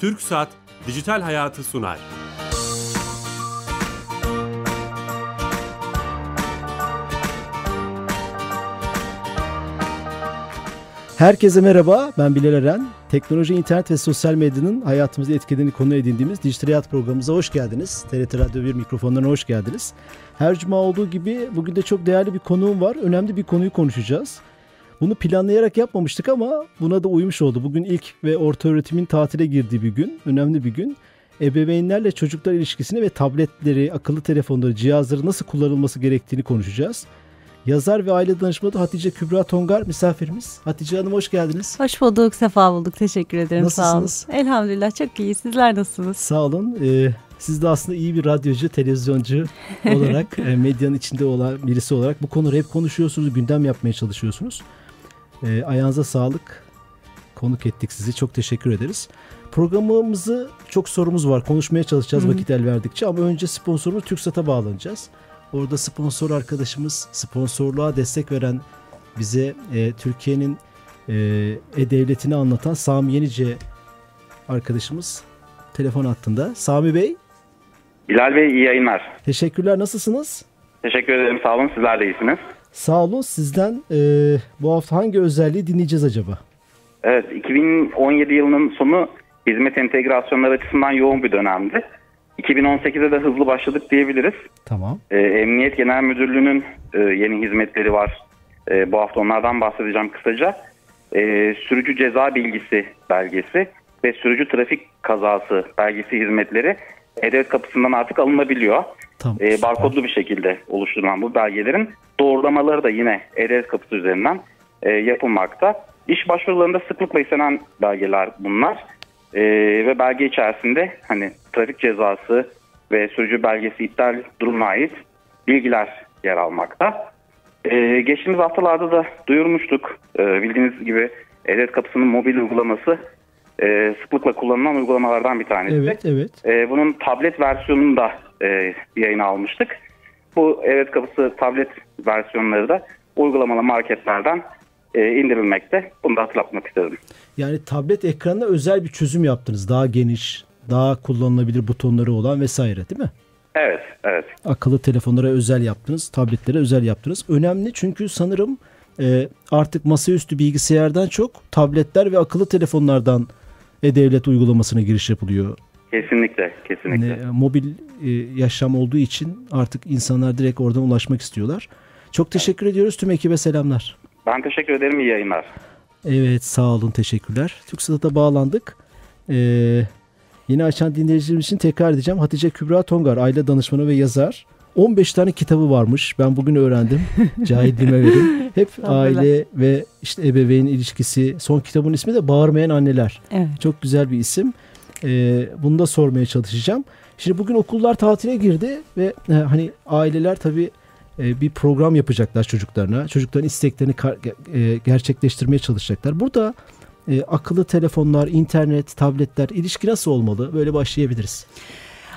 Türk Saat Dijital Hayatı sunar. Herkese merhaba, ben Bilal Eren. Teknoloji, internet ve sosyal medyanın hayatımızı etkilediğini konu edindiğimiz Dijital Hayat programımıza hoş geldiniz. TRT Radyo 1 mikrofonlarına hoş geldiniz. Her cuma olduğu gibi bugün de çok değerli bir konuğum var. Önemli bir konuyu konuşacağız. Bunu planlayarak yapmamıştık ama buna da uymuş oldu. Bugün ilk ve orta öğretimin tatile girdiği bir gün, önemli bir gün. Ebeveynlerle çocuklar ilişkisini ve tabletleri, akıllı telefonları, cihazları nasıl kullanılması gerektiğini konuşacağız. Yazar ve aile danışmanı Hatice Kübra Tongar misafirimiz. Hatice Hanım hoş geldiniz. Hoş bulduk, sefa bulduk. Teşekkür ederim. Nasılsınız? Sağ olun. Elhamdülillah çok iyi. Sizler nasılsınız? Sağ olun. Ee, siz de aslında iyi bir radyocu, televizyoncu olarak, e, medyanın içinde olan birisi olarak bu konuları hep konuşuyorsunuz, gündem yapmaya çalışıyorsunuz. E, ayağınıza sağlık. Konuk ettik sizi. Çok teşekkür ederiz. Programımızı çok sorumuz var. Konuşmaya çalışacağız Hı hı. vakit el verdikçe ama önce sponsorumuz TürkSat'a bağlanacağız. Orada sponsor arkadaşımız, sponsorluğa destek veren bize e, Türkiye'nin e, e-devletini anlatan Sami Yenice arkadaşımız telefon hattında. Sami Bey, Bilal Bey iyi yayınlar. teşekkürler. Nasılsınız? Teşekkür ederim sağ olun sizler de iyisiniz. Sağ olun. Sizden e, bu hafta hangi özelliği dinleyeceğiz acaba? Evet 2017 yılının sonu hizmet entegrasyonları açısından yoğun bir dönemdi. 2018'de de hızlı başladık diyebiliriz. Tamam. Ee, Emniyet Genel Müdürlüğü'nün e, yeni hizmetleri var. E, bu hafta onlardan bahsedeceğim kısaca. E, sürücü ceza bilgisi belgesi ve sürücü trafik kazası belgesi hizmetleri E-Devlet kapısından artık alınabiliyor. Tamam. e, barkodlu bir şekilde oluşturulan bu belgelerin doğrulamaları da yine E-Devlet kapısı üzerinden e, yapılmakta. İş başvurularında sıklıkla istenen belgeler bunlar. E, ve belge içerisinde hani trafik cezası ve sürücü belgesi iptal durumuna ait bilgiler yer almakta. E, geçtiğimiz haftalarda da duyurmuştuk. E, bildiğiniz gibi E-Devlet kapısının mobil uygulaması e, sıklıkla kullanılan uygulamalardan bir tanesi. Evet, evet. E, bunun tablet versiyonunu da e, yayına almıştık. Bu evet kapısı tablet versiyonları da uygulamalı marketlerden e, indirilmekte. Bunu da hatırlatmak istedim. Yani tablet ekranına özel bir çözüm yaptınız. Daha geniş, daha kullanılabilir butonları olan vesaire değil mi? Evet, evet. akıllı telefonlara özel yaptınız, tabletlere özel yaptınız. Önemli çünkü sanırım e, artık masaüstü bilgisayardan çok tabletler ve akıllı telefonlardan e-devlet uygulamasına giriş yapılıyor. Kesinlikle, kesinlikle. Yani, e, mobil e, yaşam olduğu için artık insanlar direkt oradan ulaşmak istiyorlar. Çok teşekkür ediyoruz. Tüm ekibe selamlar. Ben teşekkür ederim. İyi yayınlar. Evet sağ olun teşekkürler. TürkSat'a bağlandık. Ee, yeni açan dinleyicilerimiz için tekrar edeceğim. Hatice Kübra Tongar aile danışmanı ve yazar. 15 tane kitabı varmış. Ben bugün öğrendim. Cahilliğime verin. Hep aile ve işte ebeveyn ilişkisi. Son kitabın ismi de Bağırmayan Anneler. Evet. Çok güzel bir isim. Ee, bunu da sormaya çalışacağım. Şimdi bugün okullar tatile girdi ve e, hani aileler tabii e, bir program yapacaklar çocuklarına. Çocukların isteklerini e, gerçekleştirmeye çalışacaklar. Burada e, akıllı telefonlar, internet, tabletler ilişki nasıl olmalı? Böyle başlayabiliriz.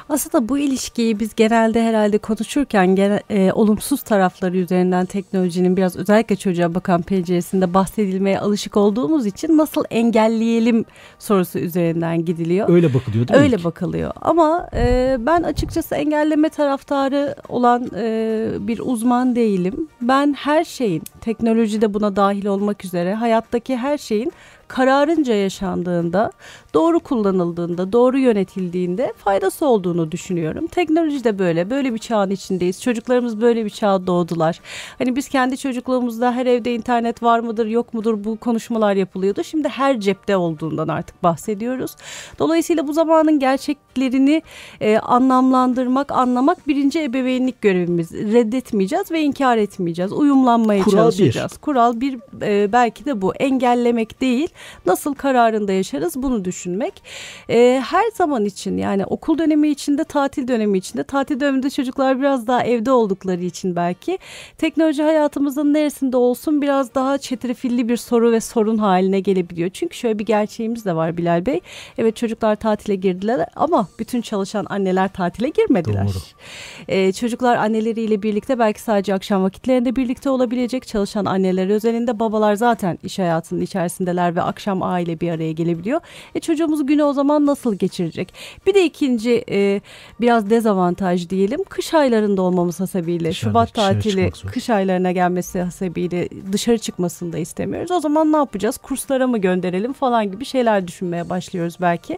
Aslında bu ilişkiyi biz genelde herhalde konuşurken gene- e, olumsuz tarafları üzerinden teknolojinin biraz özellikle çocuğa bakan penceresinde bahsedilmeye alışık olduğumuz için nasıl engelleyelim sorusu üzerinden gidiliyor. Öyle bakılıyor değil mi? Öyle ilk? bakılıyor ama e, ben açıkçası engelleme taraftarı olan e, bir uzman değilim. Ben her şeyin teknolojide buna dahil olmak üzere hayattaki her şeyin kararınca yaşandığında, doğru kullanıldığında, doğru yönetildiğinde faydası olduğunu düşünüyorum. Teknoloji de böyle, böyle bir çağın içindeyiz. Çocuklarımız böyle bir çağda doğdular. Hani biz kendi çocukluğumuzda her evde internet var mıdır, yok mudur bu konuşmalar yapılıyordu. Şimdi her cepte olduğundan artık bahsediyoruz. Dolayısıyla bu zamanın gerçeklerini e, anlamlandırmak, anlamak birinci ebeveynlik görevimiz. Reddetmeyeceğiz ve inkar etmeyeceğiz. Uyumlanmaya Kural bir. çalışacağız. Kural bir e, belki de bu. Engellemek değil. Nasıl kararında yaşarız bunu düşünmek. E, her zaman için yani okul dönemi içinde, tatil dönemi içinde. Tatil döneminde çocuklar biraz daha evde oldukları için belki teknoloji hayatımızın neresinde olsun biraz daha çetrefilli bir soru ve sorun haline gelebiliyor. Çünkü şöyle bir gerçeğimiz de var Bilal Bey. Evet çocuklar tatile girdiler ama bütün çalışan anneler tatile girmediler. Doğru. Ee, çocuklar anneleriyle birlikte belki sadece akşam vakitlerinde birlikte olabilecek, çalışan anneler özelinde babalar zaten iş hayatının içerisindeler ve akşam aile bir araya gelebiliyor. E çocuğumuz günü o zaman nasıl geçirecek? Bir de ikinci e, biraz dezavantaj diyelim. Kış aylarında olmamız hasebiyle Dışarıda, Şubat dışarı tatili kış aylarına gelmesi hasebiyle dışarı çıkmasını da istemiyoruz. O zaman ne yapacağız? Kurslara mı gönderelim falan gibi şeyler düşünmeye başlıyoruz belki.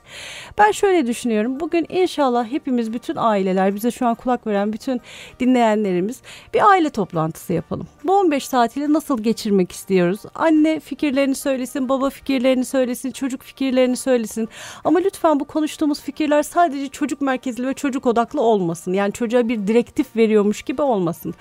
Ben şöyle düşünüyorum. Bugün inşallah hepimiz bütün aileler bize şu an kulak veren bütün dinleyenlerimiz bir aile toplantısı yapalım. Bu 15 tatili nasıl geçirmek istiyoruz? Anne fikirlerini söylesin, baba fikirlerini söylesin, çocuk fikirlerini söylesin. Ama lütfen bu konuştuğumuz fikirler sadece çocuk merkezli ve çocuk odaklı olmasın. Yani çocuğa bir direktif veriyormuş gibi olmasın.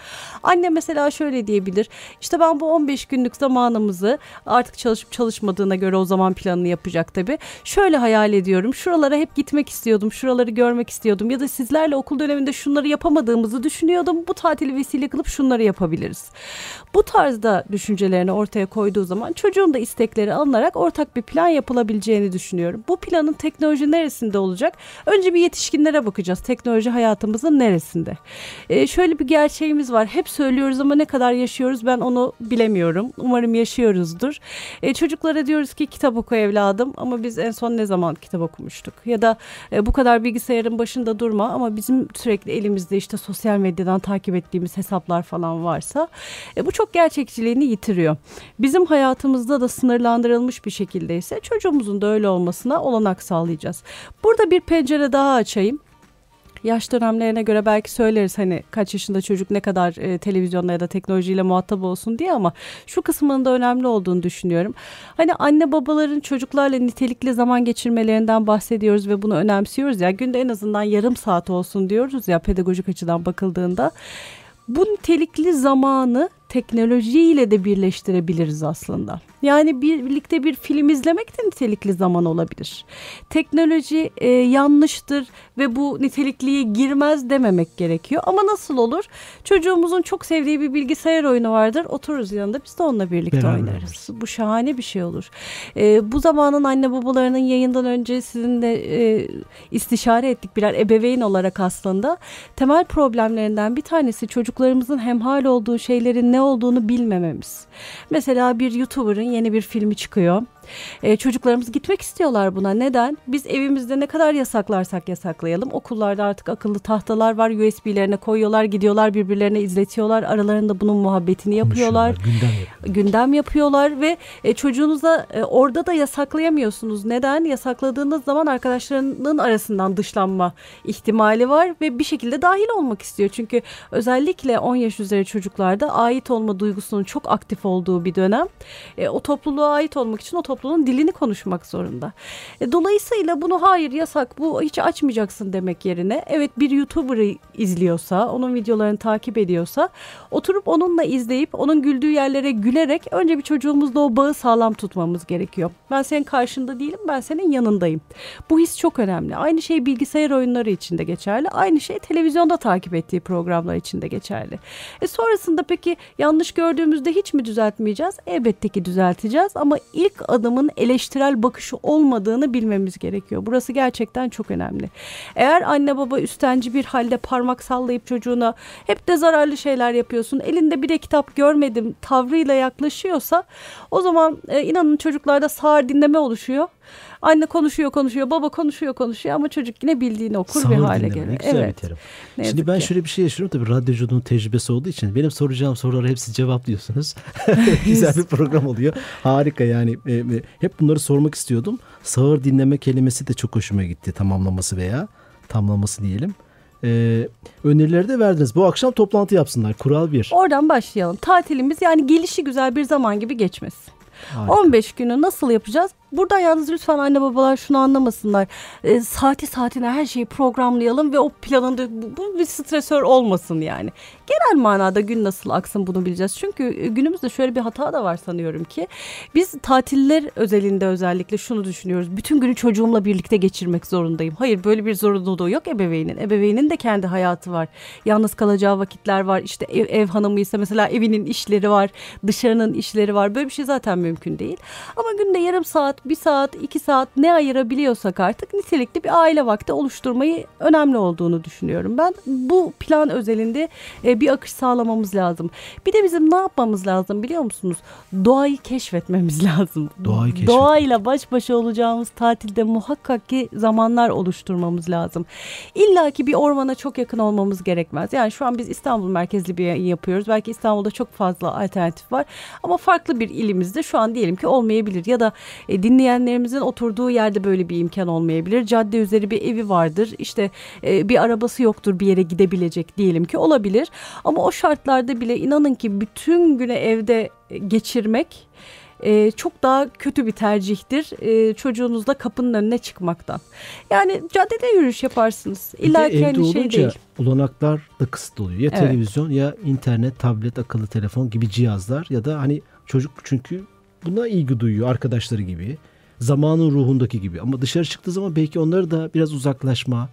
Anne mesela şöyle diyebilir. İşte ben bu 15 günlük zamanımızı artık çalışıp çalışmadığına göre o zaman planını yapacak tabii. Şöyle hayal ediyorum. Şuralara hep gitmek istiyordum. Şuraları görmek istiyordum. Ya da sizlerle okul döneminde şunları yapamadığımızı düşünüyordum. Bu tatili vesile kılıp şunları yapabiliriz. Bu tarzda düşüncelerini ortaya koyduğu zaman çocuğun da istekleri alınarak ortak bir plan yapılabileceğini düşünüyorum. Bu planın teknoloji neresinde olacak? Önce bir yetişkinlere bakacağız. Teknoloji hayatımızın neresinde? Ee, şöyle bir gerçeğimiz var. Hep söylüyoruz ama ne kadar yaşıyoruz ben onu bilemiyorum. Umarım yaşıyoruzdur. Ee, çocuklara diyoruz ki kitap oku evladım ama biz en son ne zaman kitap okumuştuk? Ya da e, bu kadar bilgisayarın başında durma ama bizim sürekli elimizde işte sosyal medyadan takip ettiğimiz hesaplar falan varsa e, bu çok gerçekçiliğini yitiriyor. Bizim hayatımızda da sınırlandırılmış bir şekilde ise çocuğumuzun da öyle olmasına olanak sağlayacağız. Burada bir pencere daha açayım yaş dönemlerine göre belki söyleriz hani kaç yaşında çocuk ne kadar e, televizyonla ya da teknolojiyle muhatap olsun diye ama şu kısmının da önemli olduğunu düşünüyorum. Hani anne babaların çocuklarla nitelikli zaman geçirmelerinden bahsediyoruz ve bunu önemsiyoruz ya günde en azından yarım saat olsun diyoruz ya pedagojik açıdan bakıldığında. Bu nitelikli zamanı teknolojiyle de birleştirebiliriz aslında. Yani bir, birlikte bir film izlemek de nitelikli zaman olabilir. Teknoloji e, yanlıştır ve bu nitelikliye girmez dememek gerekiyor. Ama nasıl olur? Çocuğumuzun çok sevdiği bir bilgisayar oyunu vardır. Otururuz yanında biz de onunla birlikte Beraber oynarız. oynarız. Bu şahane bir şey olur. E, bu zamanın anne babalarının yayından önce sizinle e, istişare ettik birer ebeveyn olarak aslında. Temel problemlerinden bir tanesi çocuklarımızın hemhal olduğu şeylerin ne olduğunu bilmememiz. Mesela bir YouTuber'ın yeni bir filmi çıkıyor. Ee, çocuklarımız gitmek istiyorlar buna. Neden? Biz evimizde ne kadar yasaklarsak yasaklayalım. Okullarda artık akıllı tahtalar var. USB'lerine koyuyorlar, gidiyorlar birbirlerine izletiyorlar. Aralarında bunun muhabbetini yapıyorlar gündem yapıyor. gündem yapıyorlar ve e, çocuğunuza e, orada da yasaklayamıyorsunuz. Neden? Yasakladığınız zaman arkadaşlarının arasından dışlanma ihtimali var ve bir şekilde dahil olmak istiyor. Çünkü özellikle 10 yaş üzeri çocuklarda ait olma duygusunun çok aktif olduğu bir dönem. E, o topluluğa ait olmak için o topluluğun dilini konuşmak zorunda. E, dolayısıyla bunu hayır yasak bu hiç açmayacaksın demek yerine evet bir YouTuber'ı izliyorsa, onun videolarını takip ediyorsa oturup onunla izleyip onun güldüğü yerlere gülerek önce bir çocuğumuzla o bağı sağlam tutmamız gerekiyor. Ben senin karşında değilim, ben senin yanındayım. Bu his çok önemli. Aynı şey bilgisayar oyunları için de geçerli. Aynı şey televizyonda takip ettiği programlar için de geçerli. E sonrasında peki yanlış gördüğümüzde hiç mi düzeltmeyeceğiz? Elbette ki düzelteceğiz ama ilk adımın eleştirel bakışı olmadığını bilmemiz gerekiyor. Burası gerçekten çok önemli. Eğer anne baba üstenci bir halde parmak sallayıp çocuğuna hep de zararlı şeyler yapıyorsun, elinde bir de kitap görmedim tavrıyla yaklaşıyorsa o zaman e, inanın çocuklarda sağır dinleme oluşuyor. Anne konuşuyor konuşuyor, baba konuşuyor konuşuyor ama çocuk yine bildiğini okur bir Sağır hale dinleme, geliyor. ne güzel bir Evet. terim. ne Şimdi ben ki. şöyle bir şey yaşıyorum tabii radyoculuğun tecrübesi olduğu için benim soracağım soruları hepsi cevaplıyorsunuz. Güzel bir program oluyor. Harika yani E, e, hep bunları sormak istiyordum. Sağır dinleme kelimesi de çok hoşuma gitti tamamlaması veya tamlaması diyelim. E, önerileri de verdiniz. Bu akşam toplantı yapsınlar. Kural bir. Oradan başlayalım. Tatilimiz yani gelişi güzel bir zaman gibi geçmesin. Harika. 15 günü nasıl yapacağız? Burada yalnız lütfen anne babalar şunu anlamasınlar. E, saati saatine her şeyi programlayalım ve o planında bu, bu bir stresör olmasın yani. Genel manada gün nasıl aksın bunu bileceğiz. Çünkü e, günümüzde şöyle bir hata da var sanıyorum ki. Biz tatiller özelinde özellikle şunu düşünüyoruz. Bütün günü çocuğumla birlikte geçirmek zorundayım. Hayır böyle bir zorunluluğu yok ebeveynin. Ebeveynin de kendi hayatı var. Yalnız kalacağı vakitler var. İşte ev, ev hanımıysa mesela evinin işleri var. Dışarının işleri var. Böyle bir şey zaten mümkün değil. Ama günde yarım saat bir saat, iki saat ne ayırabiliyorsak artık nitelikli bir aile vakti oluşturmayı önemli olduğunu düşünüyorum. Ben bu plan özelinde e, bir akış sağlamamız lazım. Bir de bizim ne yapmamız lazım biliyor musunuz? Doğayı keşfetmemiz lazım. Doğayı keşfetmek. Doğayla baş başa olacağımız tatilde muhakkak ki zamanlar oluşturmamız lazım. İlla ki bir ormana çok yakın olmamız gerekmez. Yani şu an biz İstanbul merkezli bir yayın yapıyoruz. Belki İstanbul'da çok fazla alternatif var. Ama farklı bir ilimizde şu an diyelim ki olmayabilir. Ya da e, dinleyenlerimizin oturduğu yerde böyle bir imkan olmayabilir. Cadde üzeri bir evi vardır. İşte e, bir arabası yoktur bir yere gidebilecek diyelim ki olabilir. Ama o şartlarda bile inanın ki bütün güne evde geçirmek e, çok daha kötü bir tercihtir e, çocuğunuzla kapının önüne çıkmaktan. Yani caddede yürüyüş yaparsınız. İlla ki hani şey değil. olanaklar da kısıtlı oluyor. Ya Evet. televizyon ya internet, tablet, akıllı telefon gibi cihazlar ya da hani çocuk çünkü buna ilgi duyuyor arkadaşları gibi. Zamanın ruhundaki gibi. Ama dışarı çıktığı zaman belki onları da biraz uzaklaşma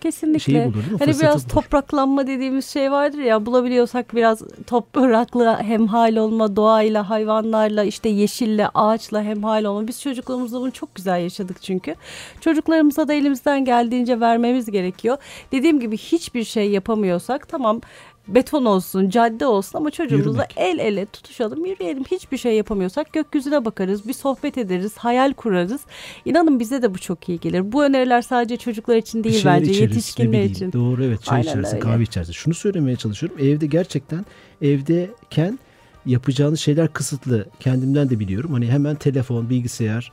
Kesinlikle. şeyi bulur? Hani Fırsatı biraz bulur. topraklanma dediğimiz şey vardır ya bulabiliyorsak biraz toprakla hemhal olma, doğayla, hayvanlarla, işte yeşille, ağaçla hemhal olma. Biz çocukluğumuzda bunu çok güzel yaşadık çünkü. Çocuklarımıza da elimizden geldiğince vermemiz gerekiyor. Dediğim gibi hiçbir şey yapamıyorsak tamam beton olsun, cadde olsun ama çocuğumuzla Yürümek. el ele tutuşalım, yürüyelim. Hiçbir şey yapamıyorsak gökyüzüne bakarız, bir sohbet ederiz, hayal kurarız. İnanın bize de bu çok iyi gelir. Bu öneriler sadece çocuklar için değil şeyler bence içeriz, yetişkinler için. Doğru evet çay Aynen öyle. kahve içersin. Şunu söylemeye çalışıyorum. Evde gerçekten evdeyken yapacağınız şeyler kısıtlı. Kendimden de biliyorum. Hani hemen telefon, bilgisayar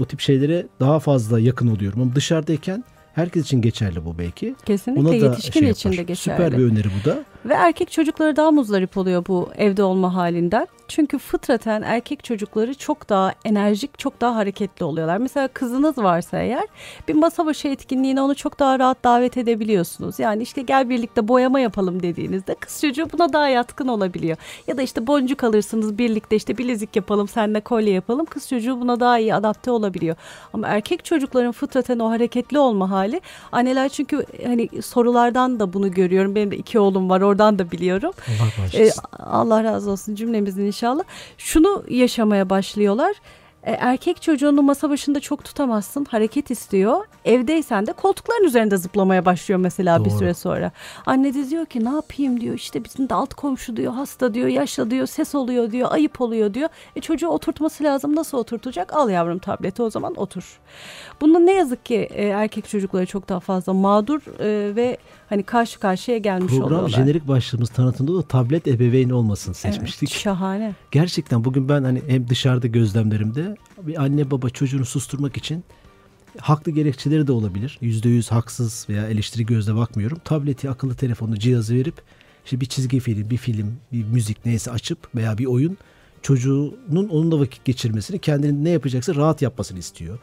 o tip şeylere daha fazla yakın oluyorum. Ama dışarıdayken herkes için geçerli bu belki. Kesinlikle Ona da yetişkin şey için de geçerli. Süper bir öneri bu da. Ve erkek çocukları daha muzdarip oluyor bu evde olma halinden. Çünkü fıtraten erkek çocukları çok daha enerjik, çok daha hareketli oluyorlar. Mesela kızınız varsa eğer bir masa başı etkinliğine onu çok daha rahat davet edebiliyorsunuz. Yani işte gel birlikte boyama yapalım dediğinizde kız çocuğu buna daha yatkın olabiliyor. Ya da işte boncuk alırsınız birlikte işte bilezik yapalım, seninle kolye yapalım. Kız çocuğu buna daha iyi adapte olabiliyor. Ama erkek çocukların fıtraten o hareketli olma hali anneler çünkü hani sorulardan da bunu görüyorum. Benim de iki oğlum var oradan da biliyorum. Allah bağışlasın. Allah razı olsun cümlemizin inşallah. Şunu yaşamaya başlıyorlar. E, erkek çocuğunu masa başında çok tutamazsın. Hareket istiyor. Evdeysen de koltukların üzerinde zıplamaya başlıyor mesela bir Doğru. süre sonra. Anne de diyor ki ne yapayım diyor. İşte bizim de alt komşu diyor. Hasta diyor. Yaşlı diyor. Ses oluyor diyor. Ayıp oluyor diyor. E, çocuğu oturtması lazım. Nasıl oturtacak? Al yavrum tableti o zaman otur. Bunun ne yazık ki e, erkek çocukları çok daha fazla mağdur e, ve hani karşı karşıya gelmiş Program oluyorlar. jenerik başlığımız tanıtımda da tablet ebeveyn olmasını Evet, seçmiştik. şahane. Gerçekten bugün ben hani hem dışarıda gözlemlerimde bir anne baba çocuğunu susturmak için haklı gerekçeleri de olabilir. Yüzde yüz haksız veya eleştiri gözle bakmıyorum. Tableti, akıllı telefonu, cihazı verip işte bir çizgi film, bir film, bir müzik neyse açıp veya bir oyun çocuğunun onunla vakit geçirmesini, kendini ne yapacaksa rahat yapmasını istiyor.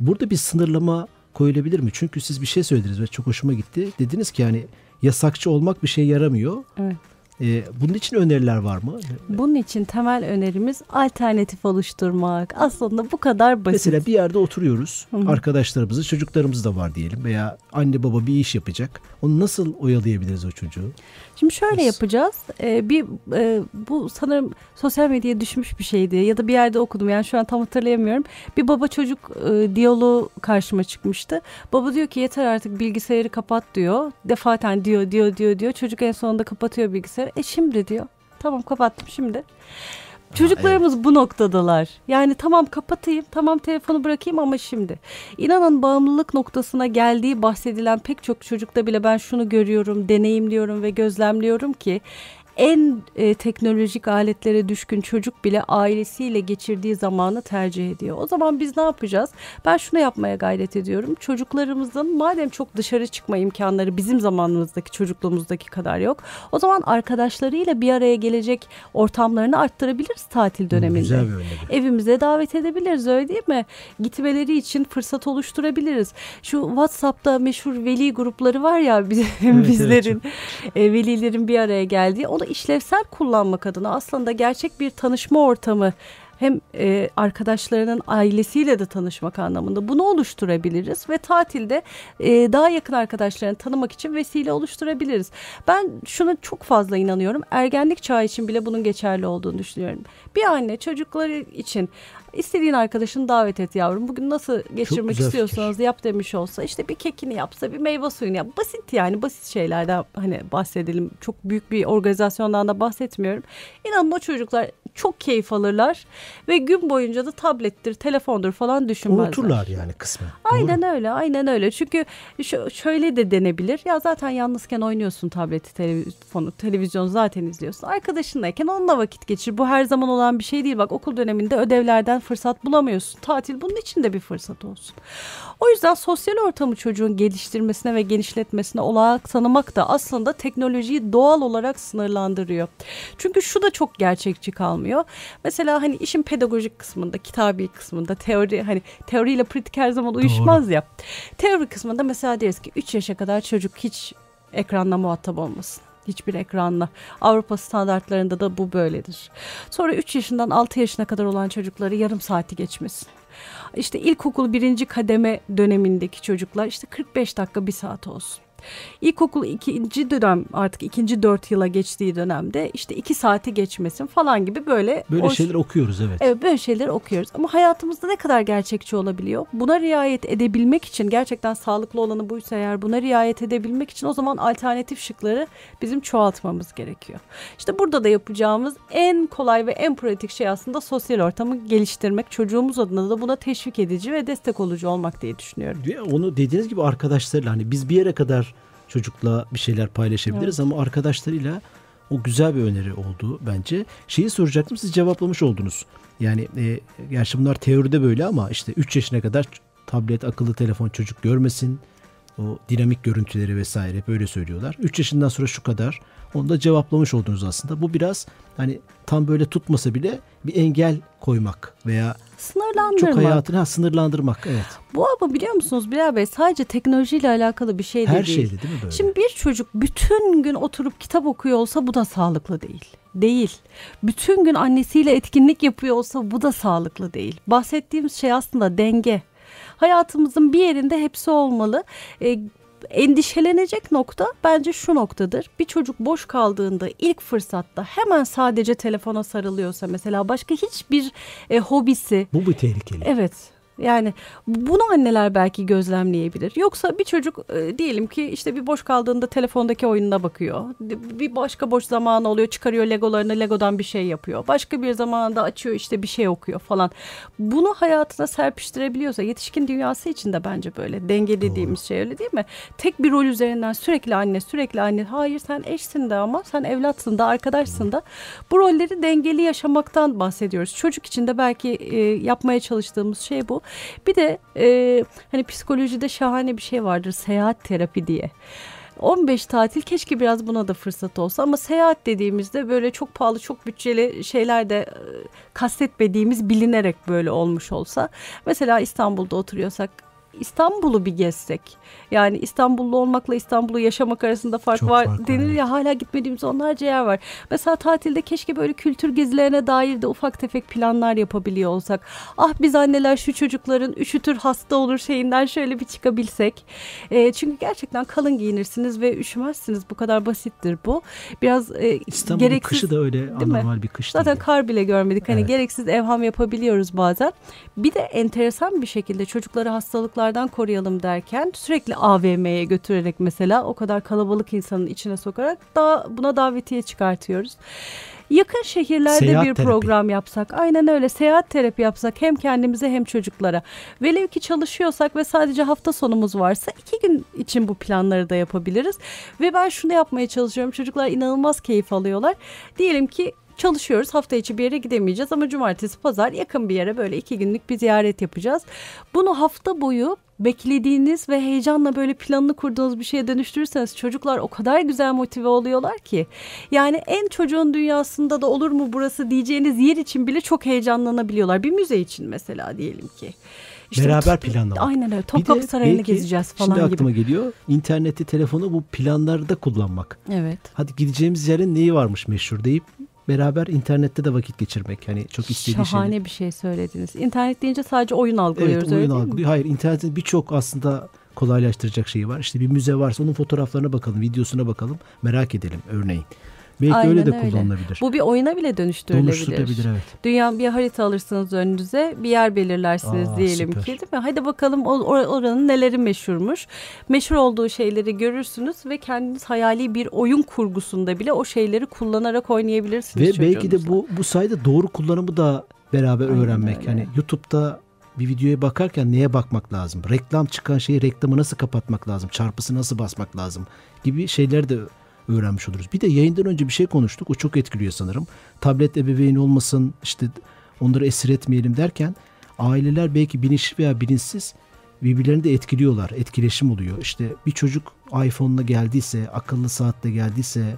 Burada bir sınırlama koyulabilir mi? Çünkü siz bir şey söylediniz ve çok hoşuma gitti. Dediniz ki yani yasakçı olmak bir şey yaramıyor. Evet. Ee, bunun için öneriler var mı? Bunun için temel önerimiz alternatif oluşturmak. Aslında bu kadar basit. Mesela bir yerde oturuyoruz. Arkadaşlarımızı, çocuklarımız da var diyelim veya anne baba bir iş yapacak. Onu nasıl oyalayabiliriz o çocuğu? Şimdi şöyle Nasıl? yapacağız. Ee, bir e, bu sanırım sosyal medyaya düşmüş bir şeydi ya da bir yerde okudum. Yani şu an tam hatırlayamıyorum. Bir baba çocuk e, diyaloğu karşıma çıkmıştı. Baba diyor ki yeter artık bilgisayarı kapat diyor. Defaten diyor diyor diyor diyor. Çocuk en sonunda kapatıyor bilgisayarı. E şimdi diyor. Tamam kapattım şimdi. Çocuklarımız bu noktadalar. Yani tamam kapatayım, tamam telefonu bırakayım ama şimdi. İnanın bağımlılık noktasına geldiği bahsedilen pek çok çocukta bile ben şunu görüyorum, deneyimliyorum ve gözlemliyorum ki en e, teknolojik aletlere düşkün çocuk bile ailesiyle geçirdiği zamanı tercih ediyor. O zaman biz ne yapacağız? Ben şunu yapmaya gayret ediyorum. Çocuklarımızın madem çok dışarı çıkma imkanları bizim zamanımızdaki çocukluğumuzdaki kadar yok. O zaman arkadaşlarıyla bir araya gelecek ortamlarını arttırabiliriz tatil döneminde. Güzel bir. Evimize davet edebiliriz öyle değil mi? Gitmeleri için fırsat oluşturabiliriz. Şu WhatsApp'ta meşhur veli grupları var ya bizim evet, bizlerin e, velilerin bir araya geldiği onu işlevsel kullanmak adına aslında gerçek bir tanışma ortamı hem e, arkadaşlarının ailesiyle de tanışmak anlamında bunu oluşturabiliriz ve tatilde e, daha yakın arkadaşlarını tanımak için vesile oluşturabiliriz. Ben şuna çok fazla inanıyorum. Ergenlik çağı için bile bunun geçerli olduğunu düşünüyorum. Bir anne çocukları için istediğin arkadaşını davet et yavrum. Bugün nasıl geçirmek istiyorsanız yap demiş olsa işte bir kekini yapsa bir meyve suyunu yap. Basit yani basit şeylerden hani bahsedelim. Çok büyük bir organizasyondan da bahsetmiyorum. İnanın o çocuklar çok keyif alırlar ve gün boyunca da tablettir, telefondur falan düşünmezler. Unuturlar yani kısmen. Aynen öyle, aynen öyle. Çünkü şöyle de denebilir. Ya zaten yalnızken oynuyorsun tableti, telefonu, televizyonu zaten izliyorsun. Arkadaşınlayken onunla vakit geçir. Bu her zaman olan bir şey değil. Bak okul döneminde ödevlerden fırsat bulamıyorsun. Tatil bunun için de bir fırsat olsun. O yüzden sosyal ortamı çocuğun geliştirmesine ve genişletmesine olanak tanımak da aslında teknolojiyi doğal olarak sınırlandırıyor. Çünkü şu da çok gerçekçi kalmıyor. Mesela hani işin pedagojik kısmında, kitabi kısmında teori hani teoriyle pratik her zaman uyuşmaz ya. Teori kısmında mesela deriz ki 3 yaşa kadar çocuk hiç ekranla muhatap olmasın. Hiçbir ekranla. Avrupa standartlarında da bu böyledir. Sonra 3 yaşından 6 yaşına kadar olan çocukları yarım saati geçmesin. İşte ilkokul birinci kademe dönemindeki çocuklar işte 45 dakika bir saat olsun. İlkokul ikinci dönem artık ikinci dört yıla geçtiği dönemde işte iki saati geçmesin falan gibi böyle Böyle şeyler okuyoruz evet. Evet böyle şeyler okuyoruz ama hayatımızda ne kadar gerçekçi olabiliyor? Buna riayet edebilmek için gerçekten sağlıklı olanı buysa eğer buna riayet edebilmek için o zaman alternatif şıkları bizim çoğaltmamız gerekiyor. İşte burada da yapacağımız en kolay ve en pratik şey aslında sosyal ortamı geliştirmek. Çocuğumuz adına da buna teşvik edici ve destek olucu olmak diye düşünüyorum. Onu dediğiniz gibi arkadaşlarıyla hani biz bir yere kadar çocukla bir şeyler paylaşabiliriz ama arkadaşlarıyla o güzel bir öneri oldu bence. Şeyi soracaktım siz cevaplamış oldunuz. Yani e, gerçi bunlar teoride böyle ama işte 3 yaşına kadar tablet, akıllı telefon çocuk görmesin. O dinamik görüntüleri vesaire böyle söylüyorlar. 3 yaşından sonra şu kadar. Onu da cevaplamış oldunuz aslında. Bu biraz hani tam böyle tutmasa bile bir engel koymak veya Sınırlandırmak. çok hayatını ha, sınırlandırmak. Evet. Bu ama biliyor musunuz Bilal Bey sadece teknolojiyle alakalı bir şey de Her değil. şeyde değil mi böyle? Şimdi bir çocuk bütün gün oturup kitap okuyor olsa bu da sağlıklı değil. Değil. Bütün gün annesiyle etkinlik yapıyor olsa bu da sağlıklı değil. Bahsettiğimiz şey aslında denge. Hayatımızın bir yerinde hepsi olmalı. E, endişelenecek nokta bence şu noktadır. Bir çocuk boş kaldığında ilk fırsatta hemen sadece telefona sarılıyorsa mesela başka hiçbir e, hobisi Bu bir tehlikeli. Evet. Yani bunu anneler belki gözlemleyebilir. Yoksa bir çocuk e, diyelim ki işte bir boş kaldığında telefondaki oyununa bakıyor. Bir başka boş zamanı oluyor çıkarıyor legolarını legodan bir şey yapıyor. Başka bir zamanda açıyor işte bir şey okuyor falan. Bunu hayatına serpiştirebiliyorsa yetişkin dünyası için de bence böyle denge dediğimiz şey öyle değil mi? Tek bir rol üzerinden sürekli anne sürekli anne hayır sen eşsin de ama sen evlatsın da arkadaşsın da bu rolleri dengeli yaşamaktan bahsediyoruz. Çocuk için de belki e, yapmaya çalıştığımız şey bu. Bir de e, hani psikolojide şahane bir şey vardır seyahat terapi diye. 15 tatil keşke biraz buna da fırsat olsa ama seyahat dediğimizde böyle çok pahalı çok bütçeli şeyler de e, kastetmediğimiz bilinerek böyle olmuş olsa. Mesela İstanbul'da oturuyorsak İstanbul'u bir gezsek. Yani İstanbullu olmakla İstanbul'u yaşamak arasında fark Çok var fark var, denir evet. ya hala gitmediğimiz onlarca yer var. Mesela tatilde keşke böyle kültür gezilerine dair de ufak tefek planlar yapabiliyor olsak. Ah biz anneler şu çocukların üşütür hasta olur şeyinden şöyle bir çıkabilsek. E, çünkü gerçekten kalın giyinirsiniz ve üşümezsiniz. Bu kadar basittir bu. Biraz e, İstanbul'un gereksiz kışı da öyle anormal bir kış Zaten değil. kar bile görmedik. Hani Evet. gereksiz evham yapabiliyoruz bazen. Bir de enteresan bir şekilde çocukları hastalıklardan koruyalım derken sürekli AVM'ye götürerek mesela o kadar kalabalık insanın içine sokarak daha buna davetiye çıkartıyoruz. Yakın şehirlerde Seyahat bir terapi. program yapsak, aynen öyle seyahat terapi yapsak hem kendimize hem çocuklara. Velev ki çalışıyorsak ve sadece hafta sonumuz varsa iki gün için bu planları da yapabiliriz. Ve ben şunu yapmaya çalışıyorum. Çocuklar inanılmaz keyif alıyorlar. Diyelim ki çalışıyoruz. Hafta içi bir yere gidemeyeceğiz ama cumartesi pazar yakın bir yere böyle iki günlük bir ziyaret yapacağız. Bunu hafta boyu beklediğiniz ve heyecanla böyle planını kurduğunuz bir şeye dönüştürürseniz çocuklar o kadar güzel motive oluyorlar ki. Yani en çocuğun dünyasında da olur mu burası diyeceğiniz yer için bile çok heyecanlanabiliyorlar. Bir müze için mesela diyelim ki. İşte Beraber planlamak. Aynen öyle. Topkapı Sarayı'nı gezeceğiz falan Şimdi gibi. aklıma geliyor. İnterneti, telefonu bu planlarda kullanmak. Evet. Hadi gideceğimiz yerin neyi varmış meşhur deyip beraber internette de vakit geçirmek. Hani çok istediği Şahane şeyler. bir şey söylediniz. İnternet deyince sadece oyun Evet algılıyoruz oyun öyle algılıyor. Hayır internetin birçok aslında kolaylaştıracak şeyi var. İşte bir müze varsa onun fotoğraflarına bakalım, videosuna bakalım. Merak edelim örneğin. Belki Aynen öyle de öyle. kullanılabilir. Bu bir oyuna bile dönüştürülebilir. Dönüştürülebilir evet. Dünya bir harita alırsınız önünüze bir yer belirlersiniz Aa, diyelim süper. ki değil mi? Hadi bakalım o- or- oranın neleri meşhurmuş. Meşhur olduğu şeyleri görürsünüz ve kendiniz hayali bir oyun kurgusunda bile o şeyleri kullanarak oynayabilirsiniz Ve belki de bu bu sayede doğru kullanımı da beraber Aynen öğrenmek. öyle. Hani YouTube'da bir videoya bakarken neye bakmak lazım? Reklam çıkan şeyi reklamı nasıl kapatmak lazım? Çarpısı nasıl basmak lazım? Gibi şeyler de öğrenmiş oluruz. Bir de yayından önce bir şey konuştuk. O çok etkiliyor sanırım. Tablet ebeveyni olmasın, işte onları esir etmeyelim derken aileler belki bilinçli veya bilinçsiz birbirlerini de etkiliyorlar. Etkileşim oluyor. İşte bir çocuk iPhone'la geldiyse, akıllı saatle geldiyse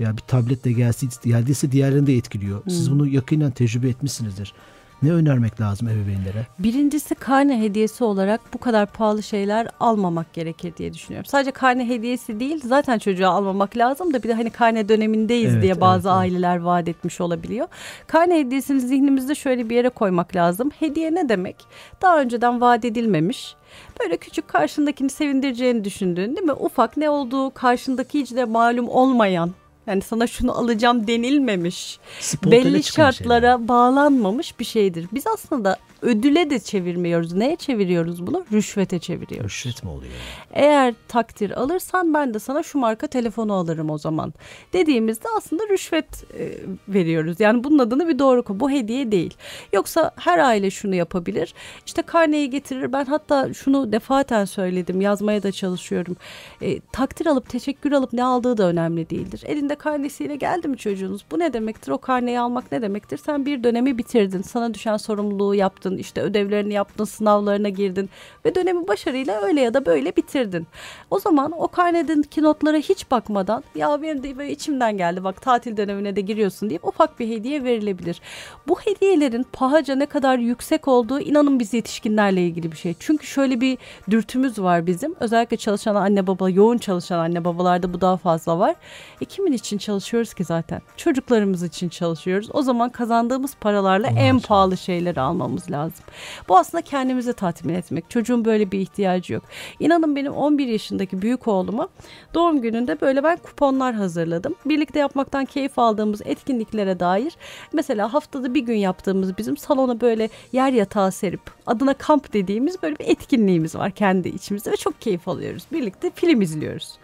veya bir tabletle geldiyse, geldiyse diğerlerini de etkiliyor. Siz bunu yakinen tecrübe etmişsinizdir. Ne önermek lazım ebeveynlere? Birincisi karne hediyesi olarak bu kadar pahalı şeyler almamak gerekir diye düşünüyorum. Sadece karne hediyesi değil zaten çocuğa almamak lazım da bir de hani karne dönemindeyiz Evet, diye bazı evet, evet. aileler vaat etmiş olabiliyor. Karne hediyesini zihnimizde şöyle bir yere koymak lazım. Hediye ne demek? Daha önceden vaat edilmemiş. Böyle küçük karşındakini sevindireceğini düşündüğün değil mi? Ufak ne olduğu karşındaki hiç de malum olmayan yani sana şunu alacağım denilmemiş Spontane belli çıkan şartlara şeyler. bağlanmamış bir şeydir. Biz aslında ödüle de çevirmiyoruz. Neye çeviriyoruz bunu? Rüşvete çeviriyoruz. Rüşvet mi oluyor? Eğer takdir alırsan ben de sana şu marka telefonu alırım o zaman. Dediğimizde aslında rüşvet e, veriyoruz. Yani bunun adını bir doğru koy. Bu hediye değil. Yoksa her aile şunu yapabilir. İşte karneyi getirir. Ben hatta şunu defaten söyledim. Yazmaya da çalışıyorum. E, takdir alıp teşekkür alıp ne aldığı da önemli değildir. Elinde karnesiyle geldi mi çocuğunuz? Bu ne demektir? O karneyi almak ne demektir? Sen bir dönemi bitirdin. Sana düşen sorumluluğu yaptın. İşte ödevlerini yaptın. Sınavlarına girdin. Ve dönemi başarıyla öyle ya da böyle bitirdin. O zaman o karnedeki notlara hiç bakmadan ya benim de böyle içimden geldi bak tatil dönemine de giriyorsun deyip ufak bir hediye verilebilir. Bu hediyelerin pahaca ne kadar yüksek olduğu inanın biz yetişkinlerle ilgili bir şey. Çünkü şöyle bir dürtümüz var bizim. Özellikle çalışan anne baba, yoğun çalışan anne babalarda bu daha fazla var. E kimin için çalışıyoruz ki zaten? Çocuklarımız için çalışıyoruz. O zaman kazandığımız paralarla Onlar en pahalı şeyleri almamız lazım. Bu aslında kendimizi tatmin etmek. Çocuğun böyle bir ihtiyacı yok. İnanın benim 11 yaşındaki büyük oğluma doğum gününde böyle ben kuponlar hazırladım. Birlikte yapmaktan keyif aldığımız etkinliklere dair mesela haftada bir gün yaptığımız bizim salona böyle yer yatağı serip adına kamp dediğimiz böyle bir etkinliğimiz var kendi içimizde ve çok keyif alıyoruz. Birlikte film izliyoruz.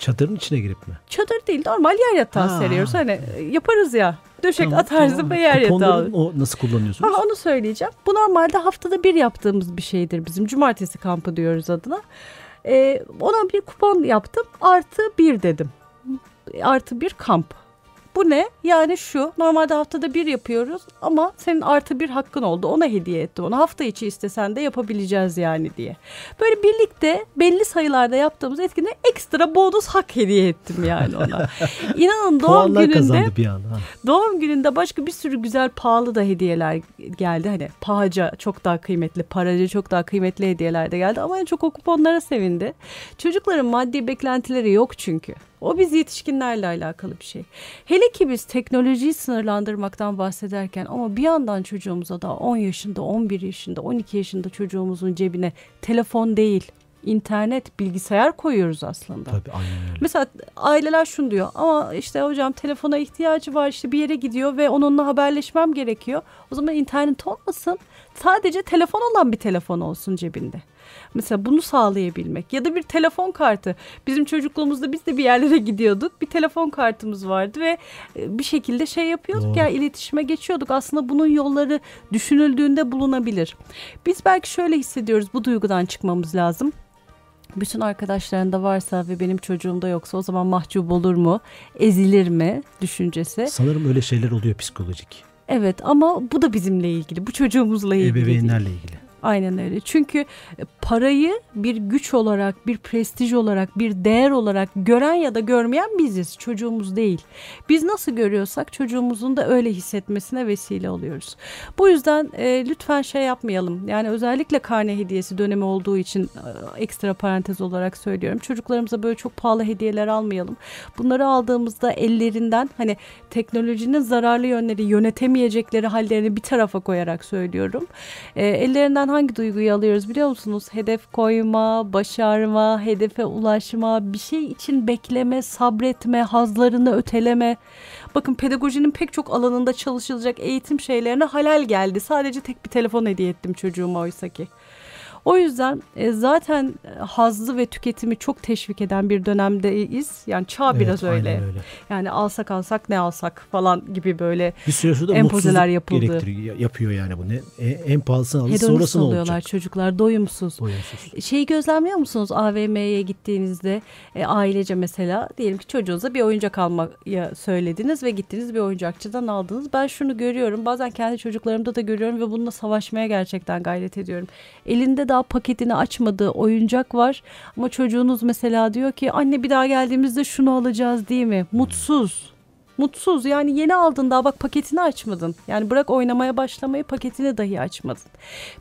Çadırın içine girip mi? Çadır değil normal yer yatağı Ha. seriyoruz. Hani e, yaparız ya döşek Tamam, atarsın tamam. ve yer yatağı. O nasıl kullanıyorsunuz? Ha, onu söyleyeceğim. Bu normalde haftada bir yaptığımız bir şeydir bizim. Cumartesi kampı diyoruz adına. Ee, ona bir kupon yaptım. Artı bir dedim. Artı bir kamp. Bu ne? Yani şu normalde haftada bir yapıyoruz ama senin artı bir hakkın oldu. Ona hediye ettim. Onu hafta içi istesen de yapabileceğiz yani diye. Böyle birlikte belli sayılarda yaptığımız etkinliğe ekstra bonus hak hediye ettim yani ona. İnanın doğum Puanlar gününde kazandı bir anda. Ha. Doğum gününde başka bir sürü güzel pahalı da hediyeler geldi. Hani pahaca çok daha kıymetli, paraca çok daha kıymetli hediyeler de geldi. Ama en çok o kuponlara sevindi. Çocukların maddi beklentileri yok çünkü. O biz yetişkinlerle alakalı bir şey. Hele ki biz teknolojiyi sınırlandırmaktan bahsederken ama bir yandan çocuğumuza da 10 yaşında, 11 yaşında, 12 yaşında çocuğumuzun cebine telefon değil, internet, bilgisayar koyuyoruz aslında. Tabii aynen öyle. Mesela aileler şunu diyor ama işte hocam telefona ihtiyacı var işte bir yere gidiyor ve onunla haberleşmem gerekiyor. O zaman internet olmasın sadece telefon olan bir telefon olsun cebinde. Mesela bunu sağlayabilmek ya da bir telefon kartı. Bizim çocukluğumuzda biz de bir yerlere gidiyorduk. Bir telefon kartımız vardı ve e, bir şekilde şey yapıyorduk Doğru. ya iletişime geçiyorduk. Aslında bunun yolları düşünüldüğünde bulunabilir. Biz belki şöyle hissediyoruz bu duygudan çıkmamız lazım bütün arkadaşlarında varsa ve benim çocuğumda yoksa o zaman mahcup olur mu? Ezilir mi düşüncesi? Sanırım öyle şeyler oluyor psikolojik. Evet ama bu da bizimle ilgili. Bu çocuğumuzla ilgili. Ebeveynlerle ilgili. Aynen öyle. Çünkü e, parayı bir güç olarak, bir prestij olarak, bir değer olarak gören ya da görmeyen biziz. Çocuğumuz değil. Biz nasıl görüyorsak çocuğumuzun da öyle hissetmesine vesile oluyoruz. Bu yüzden e, lütfen şey yapmayalım. Yani özellikle karne hediyesi dönemi olduğu için e, ekstra parantez olarak söylüyorum. Çocuklarımıza böyle çok pahalı hediyeler almayalım. Bunları aldığımızda ellerinden hani teknolojinin zararlı yönleri yönetemeyecekleri hallerini bir tarafa koyarak söylüyorum. E, ellerinden hangi duyguyu alıyoruz biliyor musunuz? Hedef koyma, başarma, hedefe ulaşma, bir şey için bekleme, sabretme, hazlarını öteleme. Bakın pedagojinin pek çok alanında çalışılacak eğitim şeylerine halal geldi. Sadece tek bir telefon hediye ettim çocuğuma oysa ki. O yüzden e, zaten e, hazzı ve tüketimi çok teşvik eden bir dönemdeyiz. Yani çağ Evet, biraz öyle. öyle. Yani alsak alsak ne alsak falan gibi böyle Bir sonra da Empozeler yapıldı. yapıyor yani bu. Ne, e- en pahalısını alır hedonist sonrası ne oluyorlar olacak? çocuklar doyumsuz. Doyumsuz. Şeyi gözlemliyor musunuz AVM'ye gittiğinizde e, ailece mesela diyelim ki çocuğunuza bir oyuncak almaya söylediniz ve gittiniz bir oyuncakçıdan aldınız. Ben şunu görüyorum bazen kendi çocuklarımda da görüyorum ve bununla savaşmaya gerçekten gayret ediyorum. Elinde daha paketini açmadığı oyuncak var ama çocuğunuz mesela diyor ki anne bir daha geldiğimizde şunu alacağız değil mi? Mutsuz. Mutsuz yani yeni aldın daha bak paketini açmadın. Yani bırak oynamaya başlamayı paketini dahi açmadın.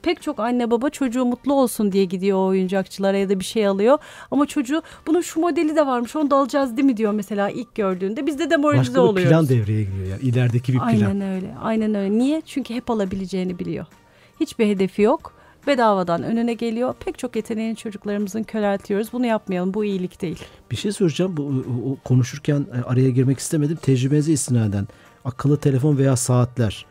Pek çok anne baba çocuğu mutlu olsun diye gidiyor o oyuncakçılara ya da bir şey alıyor. Ama çocuğu bunun şu modeli de varmış onu da alacağız değil mi diyor mesela ilk gördüğünde. Biz de demoralize Başka oluyoruz. plan devreye giriyor yani. İlerideki bir plan. Aynen öyle. Aynen öyle. Niye? Çünkü hep alabileceğini biliyor. Hiçbir hedefi yok. Bedavadan önüne geliyor. Pek çok yeteneğini çocuklarımızın köreltiyoruz. Bunu yapmayalım. Bu iyilik değil. Bir şey soracağım. Bu o- konuşurken e, araya girmek istemedim. Tecrübenize istinaden akıllı telefon veya saatler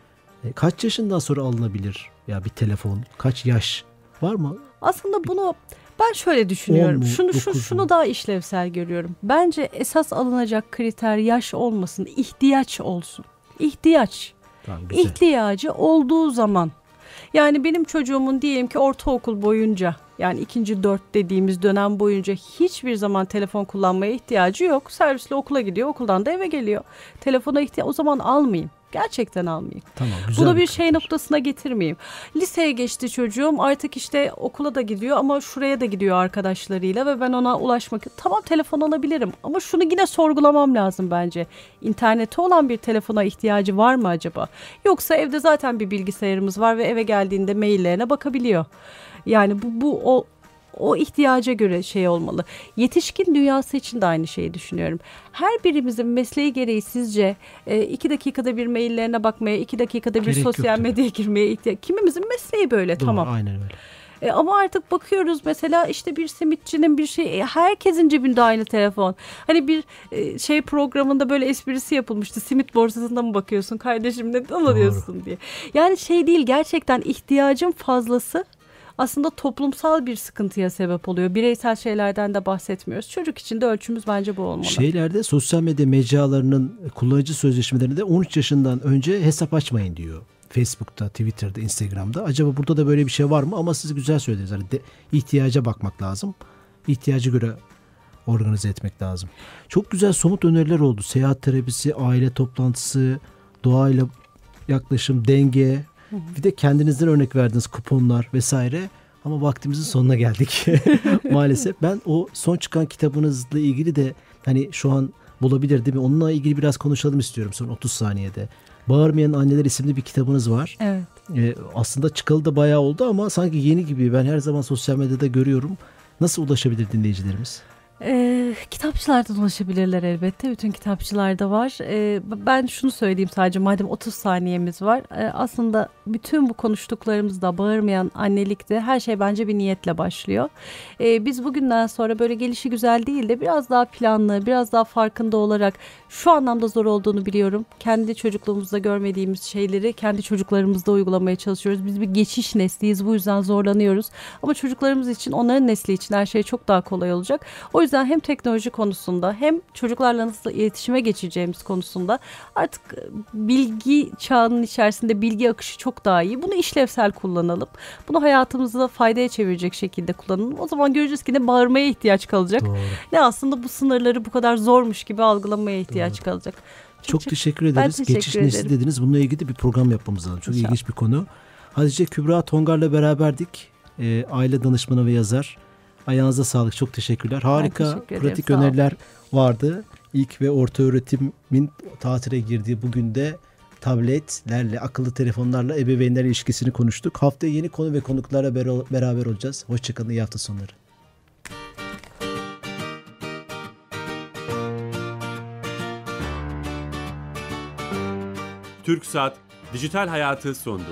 e, kaç yaşından sonra alınabilir? Ya bir telefon kaç yaş var mı? Aslında bunu ben şöyle düşünüyorum. mu, Şunu şu, şunu daha işlevsel görüyorum. Bence esas alınacak kriter yaş olmasın, ihtiyaç olsun. İhtiyaç. Tamam güzel. ihtiyacı olduğu zaman. Yani benim çocuğumun diyelim ki ortaokul boyunca yani ikinci dört dediğimiz dönem boyunca hiçbir zaman telefon kullanmaya ihtiyacı yok. Servisle okula gidiyor, okuldan da eve geliyor. Telefona ihtiyaç o zaman almayayım. Gerçekten almayayım. Tamam güzel. Bunu bir şey noktasına getirmeyeyim. Liseye geçti çocuğum artık işte okula da gidiyor ama şuraya da gidiyor arkadaşlarıyla ve ben ona ulaşmak tamam telefon alabilirim ama şunu yine sorgulamam lazım bence. İnternete olan bir telefona ihtiyacı var mı acaba? Yoksa evde zaten bir bilgisayarımız var ve eve geldiğinde maillerine bakabiliyor. Yani bu, bu o o ihtiyaca göre şey olmalı. Yetişkin dünyası için de aynı şeyi düşünüyorum. Her birimizin mesleği gereği sizce e, iki dakikada bir maillerine bakmaya, iki dakikada bir Gerek sosyal medyaya girmeye ihtiyaç. Kimimizin mesleği böyle Doğru, tamam. Aynen öyle. E, ama artık bakıyoruz mesela işte bir simitçinin bir şey e, herkesin cebinde aynı telefon. Hani bir e, şey programında böyle esprisi yapılmıştı. Simit borsasında mı bakıyorsun kardeşim neden alıyorsun diye. Yani şey değil gerçekten ihtiyacın fazlası aslında toplumsal bir sıkıntıya sebep oluyor. Bireysel şeylerden de bahsetmiyoruz. Çocuk için de ölçümüz bence bu olmalı. Şeylerde sosyal medya mecralarının kullanıcı sözleşmelerinde 13 yaşından önce hesap açmayın diyor. Facebook'ta, Twitter'da, Instagram'da. Acaba burada da böyle bir şey var mı? Ama siz güzel söylediniz. Hani de, ihtiyaca bakmak lazım. İhtiyacı göre organize etmek lazım. Çok güzel somut öneriler oldu. Seyahat terapisi, aile toplantısı, doğayla yaklaşım, denge. Bir de kendinizden örnek verdiniz kuponlar vesaire. Ama vaktimizin sonuna geldik maalesef. Ben o son çıkan kitabınızla ilgili de hani şu an bulabilir değil mi? Onunla ilgili biraz konuşalım istiyorum son 30 saniyede. Bağırmayan Anneler isimli bir kitabınız var. Evet. Ee, aslında çıkalı da bayağı oldu ama sanki yeni gibi. Ben her zaman sosyal medyada görüyorum. Nasıl ulaşabilir dinleyicilerimiz? Ee, kitapçılardan ulaşabilirler elbette. Bütün kitapçılarda var. Ee, ben şunu söyleyeyim sadece madem 30 saniyemiz var. Ee, aslında bütün bu konuştuklarımızda bağırmayan annelikte her şey bence bir niyetle başlıyor. Ee, biz bugünden sonra böyle gelişi güzel değil de biraz daha planlı, biraz daha farkında olarak şu anlamda zor olduğunu biliyorum. Kendi çocukluğumuzda görmediğimiz şeyleri kendi çocuklarımızda uygulamaya çalışıyoruz. Biz bir geçiş nesliyiz bu yüzden zorlanıyoruz. Ama çocuklarımız için onların nesli için her şey çok daha kolay olacak. O yüzden hem teknoloji konusunda hem çocuklarla nasıl iletişime geçeceğimiz konusunda artık e, bilgi çağının içerisinde bilgi akışı çok daha iyi. Bunu işlevsel kullanalım. Bunu hayatımızda faydaya çevirecek şekilde kullanalım. O zaman göreceğiz ki ne bağırmaya ihtiyaç kalacak Doğru. ne aslında bu sınırları bu kadar zormuş gibi algılamaya ihtiyaç kalacak. Çok teşekkür Ben ederiz. teşekkür Geçiş nesli ederim. dediniz. Bununla ilgili de bir program yapmamız lazım. Çok İnşallah. ilginç bir konu. Hatice Kübra Tongar'la beraberdik. E, aile danışmanı ve yazar. Ayağınıza sağlık. Çok teşekkürler. Harika teşekkür ederim, pratik öneriler vardı. İlk ve orta öğretimin tatile girdiği bugün de tabletlerle, akıllı telefonlarla ebeveynler ilişkisini konuştuk. Haftaya yeni konu ve konuklarla bera- beraber olacağız. Hoşçakalın, iyi hafta sonları. Türksat Dijital Hayatı sundu.